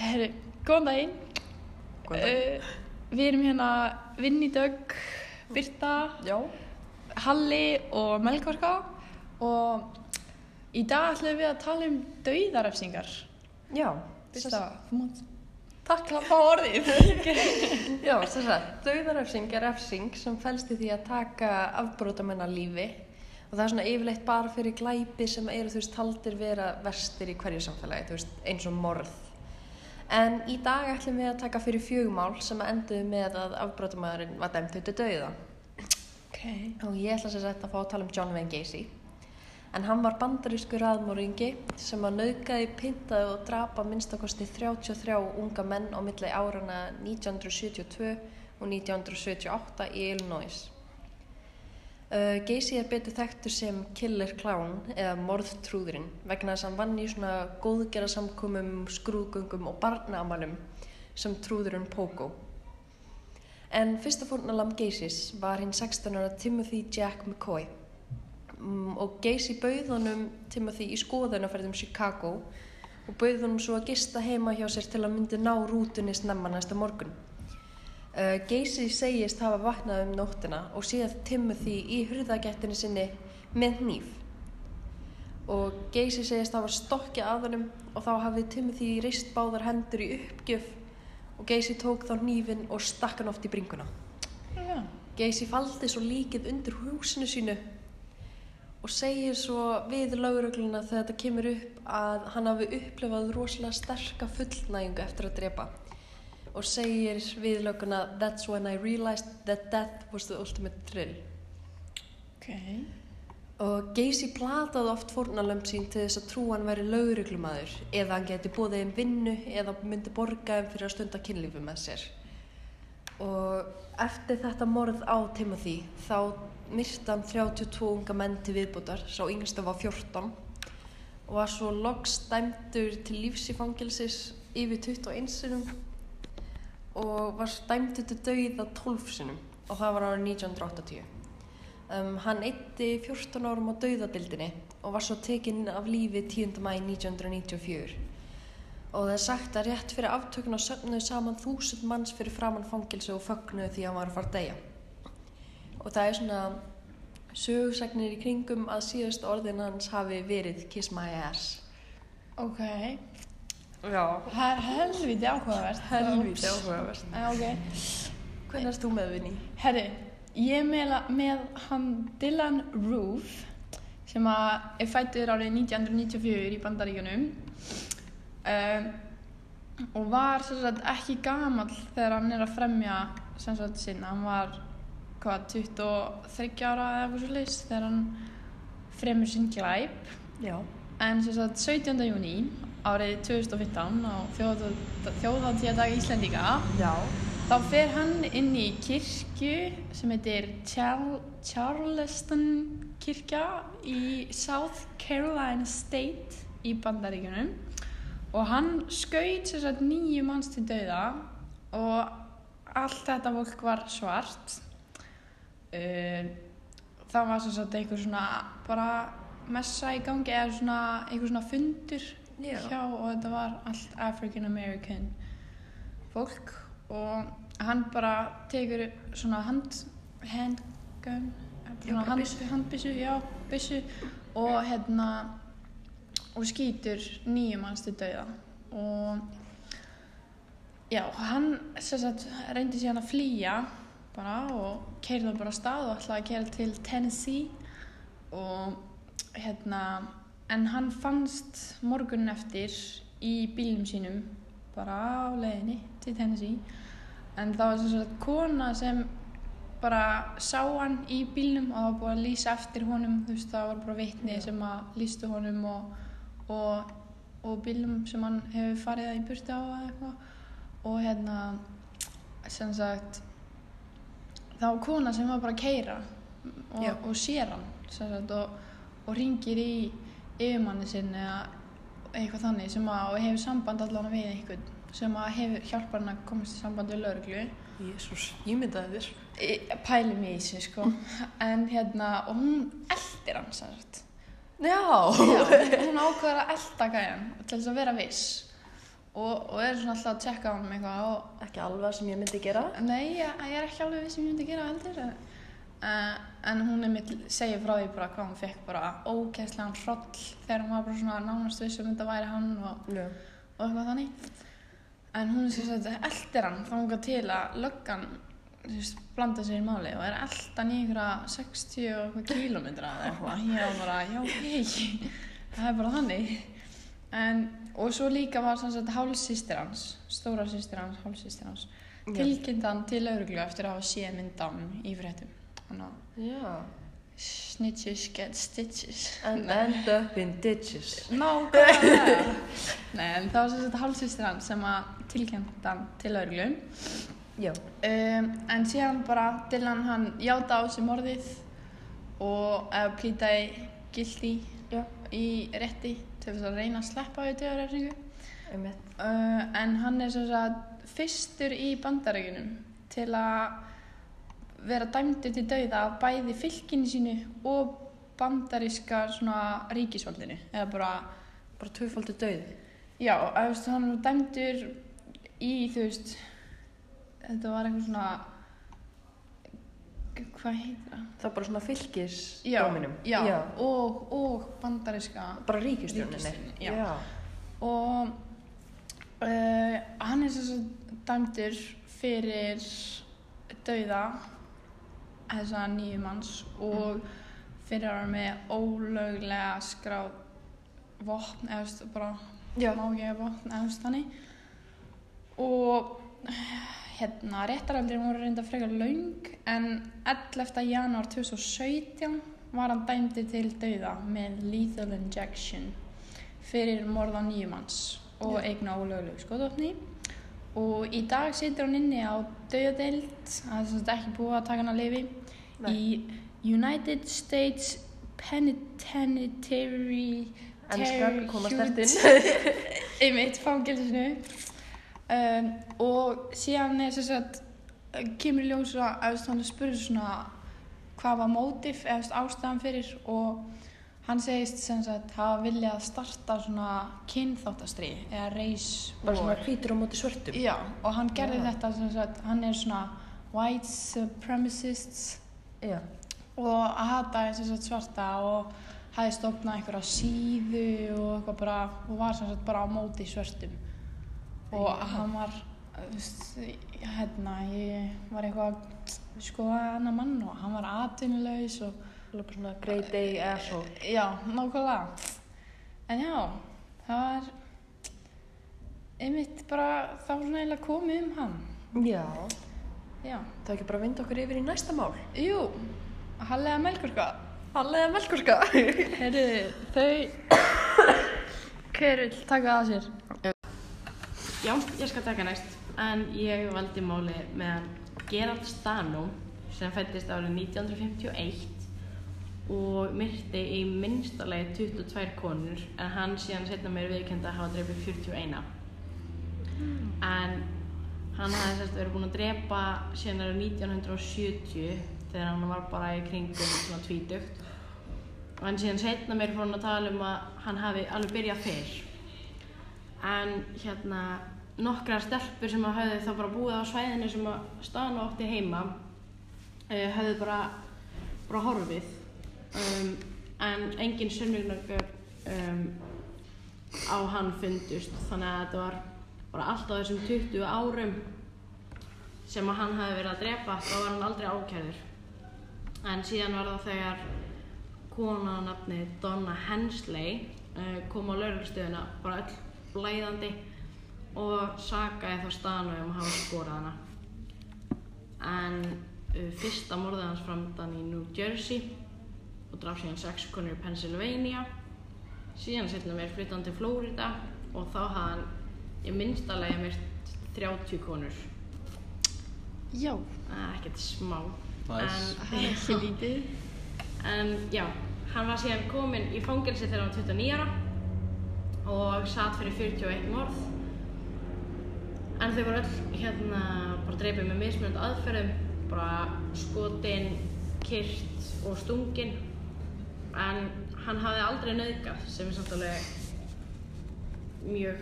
Herri, góðan daginn. Góðan daginn. Uh, við erum hérna Vinni Dögg, Birta, Já, Halli og Melgorka og í dag ætlum við að tala um dauðarefsingar. já, Birta, þú mátt takla á orðið. já, þess að dauðarefsing er refsing sem fælst í því að taka afbrótamenn að lífi og það er svona yfirleitt bara fyrir glæpi sem eru þú veist taldir vera verstir í hverju samfélagi, þú veist eins og morð. En í dag ætlum við að taka fyrir fjögumál sem enduðu með að afbrótamæðurinn var dæmt til dauða. ok. Og ég ætla sér sett að fá að tala um John Wayne Gacy. En hann var bandarískur aðmóringi sem að nauðgæði, pyntaði og drapa minnstakosti 33 unga menn á milli árana 1972 og 1978 í Illinois. Uh, Gacy er betur þekktur sem killer clown eða morðtrúðurinn vegna þess að hann vann í svona góðgerðarsamkomum, skrúðgöngum og barnaamælum sem trúðurinn Pogo. En fyrsta fórnalam Gacys var hinn 16 ára Timothy Jack McCoy mm, og Gacy bauð honum Timothy í skoðunarferðum Chicago og bauð honum svo að gista heima hjá sér til að myndi ná rútunni snemma næsta morgun. Uh, Gacy segist hafa vaknað um nóttina og séð Timothy í hurðagættinni sinni með hníf. Og Gacy segist hafa stokkið að honum og þá hafði Timothy reist báðar hendur í uppgjöf og Gacy tók þá hnífin og stakk hann oft í bringuna. Já. Gacy faldi svo líkið undir húsinu sínu og segir svo við laurugluna þegar þetta kemur upp að hann hafi upplifað rosalega sterka fullnægingu eftir að drepa og segir við lauguna That's when I realized that death was the ultimate thrill. Ok. Og Gacy plataði oft fórnalömp sín til þess að trú hann væri lauruglumadur eða hann geti búið þeim vinnu eða myndi borga þeim fyrir að stunda kynlífi með sér. Og eftir þetta morð á Timothy þá myrti hann 32 unga menn til viðbútar, sá yngsta var 14 og var svo loks dæmdur til lífsífangilsis yfir 21 sinum og var dæmdur til dauða 12 sinum og það var árið 1980. Um, hann eitti 14 árum á dauðadildinni og var svo tekinn af lífi 10. mæ 1994 og það er sagt að rétt fyrir aftökun og söfnuðu saman þúsund manns fyrir framann fangilsu og fögnuðu því að hann var að fara að deyja og það er svona sögursagnir í kringum að síðust orðin hans hafi verið Kiss My Ass Ok. Já, Það er helviti áhugavert. helvítið áhugavert Já, ok. Hvernig erst þú með vinni? Herri, ég er með, með hann Dylan Roof sem að er fættur árið 1994 í Bandaríkunum um, og var sem sagt, ekki gamall þegar hann er að fremja sem sagt, sinna. Hann var hvað, 23 ára eða eitthvað svo leys þegar hann fremur sinn glæp Já en sem sagt 17. júni árið 2015 á þjóðháttíðadag Íslendinga. Já. Þá fer hann inn í kirkju sem heitir Char Charleston kirkja í South Carolina State í Bandaríkunum og hann skaut sem sagt nýju manns til dauða og allt þetta fólk var svart. Uh, það var sagt einhver svona bara messa í gangi eða svona einhver svona fundur Já. hjá og þetta var allt African American fólk og hann bara tekur svona hand, handgun svona hand, byssu og hérna og skýtur nýjum hans til dauða og já, hann sagt reyndi síðan að flýja bara og keirði bara af stað og ætlaði að keira til Tennessee og hérna en hann fannst morgunin eftir í bílnum sínum bara á leiðinni til Tennessee. En það var sem sagt kona sem bara sá hann í bílnum og það var búið að lýsa eftir honum. Þú veist það var bara vitni Já. sem að lýstu honum og, og, og bílnum sem hann hefur farið í burti á eða eitthvað. Og hérna sem sagt það var kona sem var bara að keira og, og sér hann sagt og, og ringir í yfirmanni sinn eða eitthvað þannig sem að hefur samband allan við einhvern sem að hefur hjálpar hann að komast í samband við lauruglu Jésús, ég myndaði þér. Pæli mig í sig sko. En hérna og hún eldir hann sagt. Já, Já, hún ákveður að elda gæjan til þess að vera viss. Og, og er svona alltaf að tjekka á hann eitthvað og Ekki alveg sem ég myndi gera. nei, ég, ég er ekki alveg viss sem ég myndi gera heldur uh, en hún er mitt segir frá því bara hvað hún fekk bara ógeðslegan hroll þegar hún var bara svona nánast viss um þetta væri hann og, Já. og eitthvað þannig. En hún er sem sagt eldir hann þangað til að löggan veist, blanda sér í máli og er eldan í einhverja 60 og eitthvað kílómetra eða eitthvað. Ég var bara, já hei það er bara þannig. En, og svo líka var sem sagt hálfsýstir hans stóra sýstir hans, hálfsýstir hans Já. tilkynnt hann til lauruglu eftir að hafa séð myndan í fréttum þannig að snitches get stitches And end up in ditches. Nákvæmlega Nei, en það var sem sagt hálfsýstir hans sem að tilkynnt hann til Já. um, en síðan bara Dylan hann játa á sig morðið og uh, plýtaði gildi Já. í rétti til þess að reyna að sleppa við döðarefningu Einmitt. uh, en hann er sem sagt fyrstur í bandarækjunum til að vera dæmdur til dauða af bæði fylkinu sínu og bandaríska svona ríkisvaldinu eða bara Bara tvöfaldur döið. Já, að, veist, hann var dæmdur í, þú veist, þetta var eitthvað svona, hvað heitir það? Það er bara svona fylgis Já, dóminum. já, Og, og bandaríska Bara ríkistjóninni. Já. og uh, hann er sagt dæmdur fyrir dauða þessa nýju manns og fyrir að vera með ólöglega skráð vopn eða þú veist, bara Já. má ekki hafa vopn eða þú veist þannig og hérna réttaraldir voru reynda frekar laung en 11. janúar 2017 var hann dæmdi til dauða með lethal injection fyrir morða nýjumanns og Já. eigna ólögulegu skoðofni og í dag situr hann inni á dauðadeild það er ekki búið að taka hann að lifi Nei. í United States Penitentiary Enskar koma Terror- stert inn. einmitt fangilsinu um, og síðan er þess að kemur í ljós að hann spurði svona hvað var mótif eða ástæðan fyrir og hann segist sem sagt hafa viljað starta svona kynþáttastríð eða race Bara svona war. hvítur á móti svörtum. Já, og hann gerði Já. þetta sem sagt, hann er svona white supremacists Já. og að hata sem sagt svarta og hafi stofnað einhverja síðu og eitthvað bara og var sem sagt bara á móti svörtum og Já. hann var þú veist, hérna ég var eitthvað sko annar mann og hann var atvinnulegs og svona grey day asshole. já, nákvæmlega en já, það var einmitt bara þá svona eiginlega komið um hann Já. já, Það er ekki bara að vinda okkur yfir í næsta mál. jú Hallega Melkorka Hallega melkurska. Heyrðu, þau hver vil taka það að sér? Já, ég skal taka næst. En ég valdi máli meðan Gerald Stano sem fættist árið 1951 og myrti í minnstalegi 22 konur en hann síðan setna meir viðkend að hafa drefið 41. En hann hafði sérst verið búinn að drepa síðan árið 1970 þegar hann var bara í kringum svona tvítugt. En síðan setna meir fór hann að tala um að hann hafi alveg byrjað fyrr en hérna nokkrar stelpur sem höfðu þá bara búið á svæðinu sem að stana átti heima uh, höfðu bara bara horfið um, en engin sönnugnagur um, á hann fundust. Þannig að þetta var bara alltaf þessum 20 árum sem að hann hafi verið að drepa þá var hann aldrei ákærður. En síðan var það þegar kona á nafni Donna Hensley uh, kom á lauruglustöðuna bara öll blæðandi og sakaði þá staðan um að hafa skorað hana. En uh, fyrsta morðið hans framdann í New Jersey og draf síðan sex konur í Pennsylvania síðan setna mér flytta hann til Florida og þá hafði hann í minnstalega myrt 30 konur Já, Það er ekkert smá Nice. það er ekki lítið En já, hann var síðan kominn í fangelsi þegar hann var 29 ára og satt fyrir 41 morð. En þau voru öll hérna bara dreipið með mismunandi aðferðum, bara skotin, kyrt og stungin. En hann hafði aldrei nauðgað sem er samt alveg mjög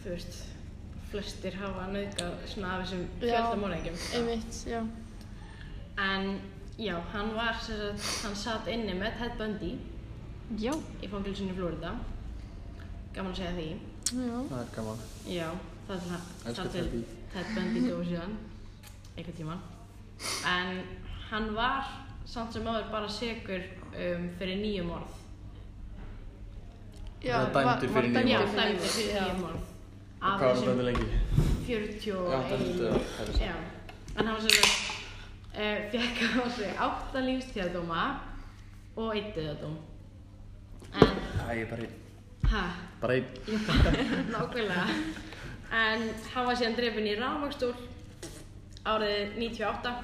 þú veist, flestir hafa nauðgað svona af þessum Já. fjöldamorðingjum. Einmitt, já. En já, hann var, sem sagt, hann satt inni með Ted Bundy Já. í fangilsinu í Florida. Gaman að segja því. Já. Það er gaman. Já, það er það, til. Ted Bundy dó síðan, einhvern tíma. En hann var samt sem áður bara segur um, fyrir nýju morð. Já, Það dæmdur var- fyrir var nýju dæmdur Já, morð. dæmdur fyrir Já. nýju morð. Og Af hvað var þessum þetta lengi? 41. Já, já, Já, en hann var sem sagt, uh, fekk á sig átta lífstíðadóma og einn döðadóm. En, Það er bara einn. hæ, Bara einn. nákvæmlega. En hann var síðan drefin í rafmagstúl árið 98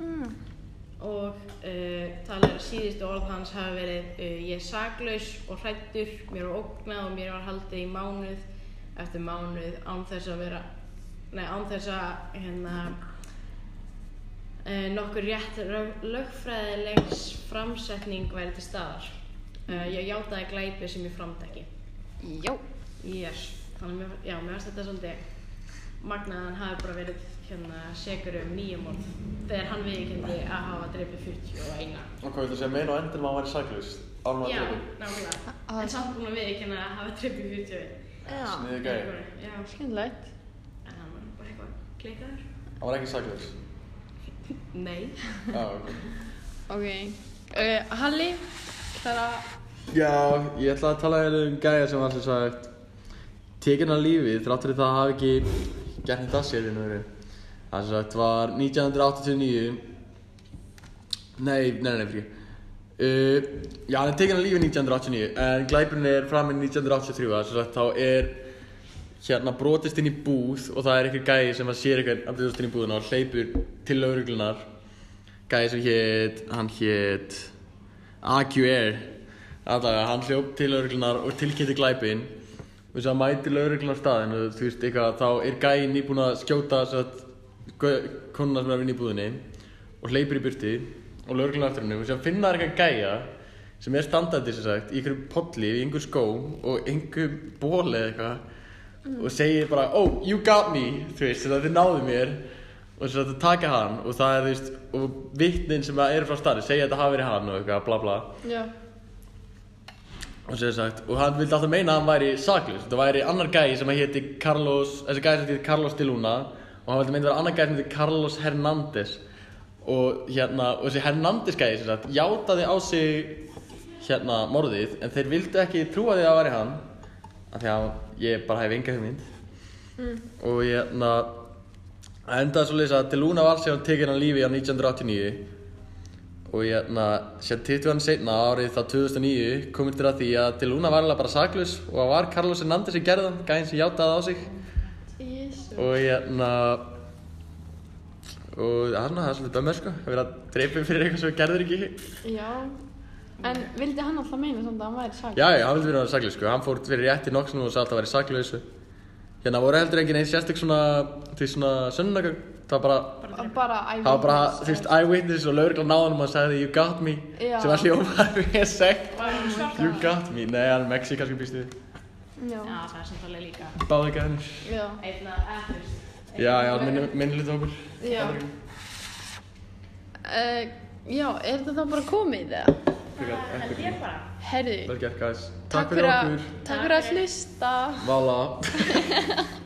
Mm. Og uh, er að síðustu orð hans hafi verið uh, ég er saklaus og hrættur, mér var ógnað og mér var haldið í mánuð eftir mánuð án þess að vera nei, án þess að hérna uh, nokkur rétt lög- lögfræðilegs framsetning væri til staðar ég játaði glæpi sem ég framdekki Já. yes. þannig að mér, mér finnst þetta svolítið magnað að hann hafi bara verið hérna segur um nýjum orð þegar hann viðkendi að hafa dreipið 41 Og hvað viltu segja meina á endinum að hann væri saklaus? Árum að Já, drepa? nákvæmlega. að- En samt búin að viðkynna að hafa trippið 41. Já. Sniðið gæði. Já, Skemmtilegt. en hann var bara eitthvað klikaður. Hann var ekki saklaus? Nei. Já, ok. Ok. Uh, Halli, það er að... Já, ég ætla að tala hérna um gæja sem var sem sagt tekinn af lífi þrátt fyrir það hafi ekki gert neitt að sér í nöðru. Það sem sagt var 1989 Nei, nei, nei, fyrir. Uh, Já, hann er tekinn af lífi 1989 en glæpurinn er framinn 1983 það sem sagt þá er hérna brotist inn í búð og það er einhver gæi sem að sér eitthvað að brotist inn í búðuna og hleypur til lauruglunar gæi sem hét, hann hét AQR Allavega, hann hljóp til lauruglunar og tilkynnti glæpinn. Og þess að mæti lauruglunar og þú veist eitthvað, þá er gæinn nýbúinn að skjóta satt, konuna sem er að vinna í búðinni og hleypur í burti og lauruglunar eftir henni. Og að finna þær eitthvað gæja sem er standandi sem sagt í einhverjum polli, í einhver skó og einhver bóli eða eitthvað og segir bara, oh, you got me þú veist, þess að þið náðu mér. Og þess að þið taka hann og það er, þú veist, og vittnin sem eru frá staði segja að þetta hafi verið hann og eitthvað, bla bla. Já. og sem sagt, og hann vildi alltaf meina að hann væri saklaus. Þetta væri annar gæi sem að héti Carlos þessi gæi sem héti Carlos de Luna og hann vildi meina að vera annar gæi sem héti Carlos Hernández og hérna, og þessi Hernández gæi sem sagt, játaði á sig hérna morðið en þeir vildu ekki trúa því að það væri hann af því að ég bara hef enga hugmynd. Og hérna það endaði svo að De Luna var síðan tekinn af lífi á 1989 og hérna sér 20 hann setna árið þá 2009 komið til að því að De Luna var alveg bara saklaus og það var Carlos Hernández sem gerði hann gæðin sem játaði á sig. Og hérna og það svona það er svolítið bömmur sko. Að vera dreipið fyrir eitthvað sem gerður ekki. Já. En vildi hann alltaf meina samt að hann væri saklega? já já, hann vildi vera saklaus sko. Hann fór fyrir rétt í nokksunum og sagði að vera saklaus. Hérna voru heldur engin einn sérstök svona því svona sönnunagögg það var bara Bara, Það var bara, þú veist, eyewitness og lauruglan náðan og sagði you got me. Já. sem var hljómar við hann svart? You got me, nei, hann er mexikanski býstu Já. Já, það er samt alveg líka. Báði gæðinir Já. Einna, veist. Já, já, minn, minn hluti okkur Já. Uh, já, er þetta þá bara komið eða? Það held ég bara. Herðu, Vel gert, guys takk fyrir okkur takk fyrir að hlusta. Vala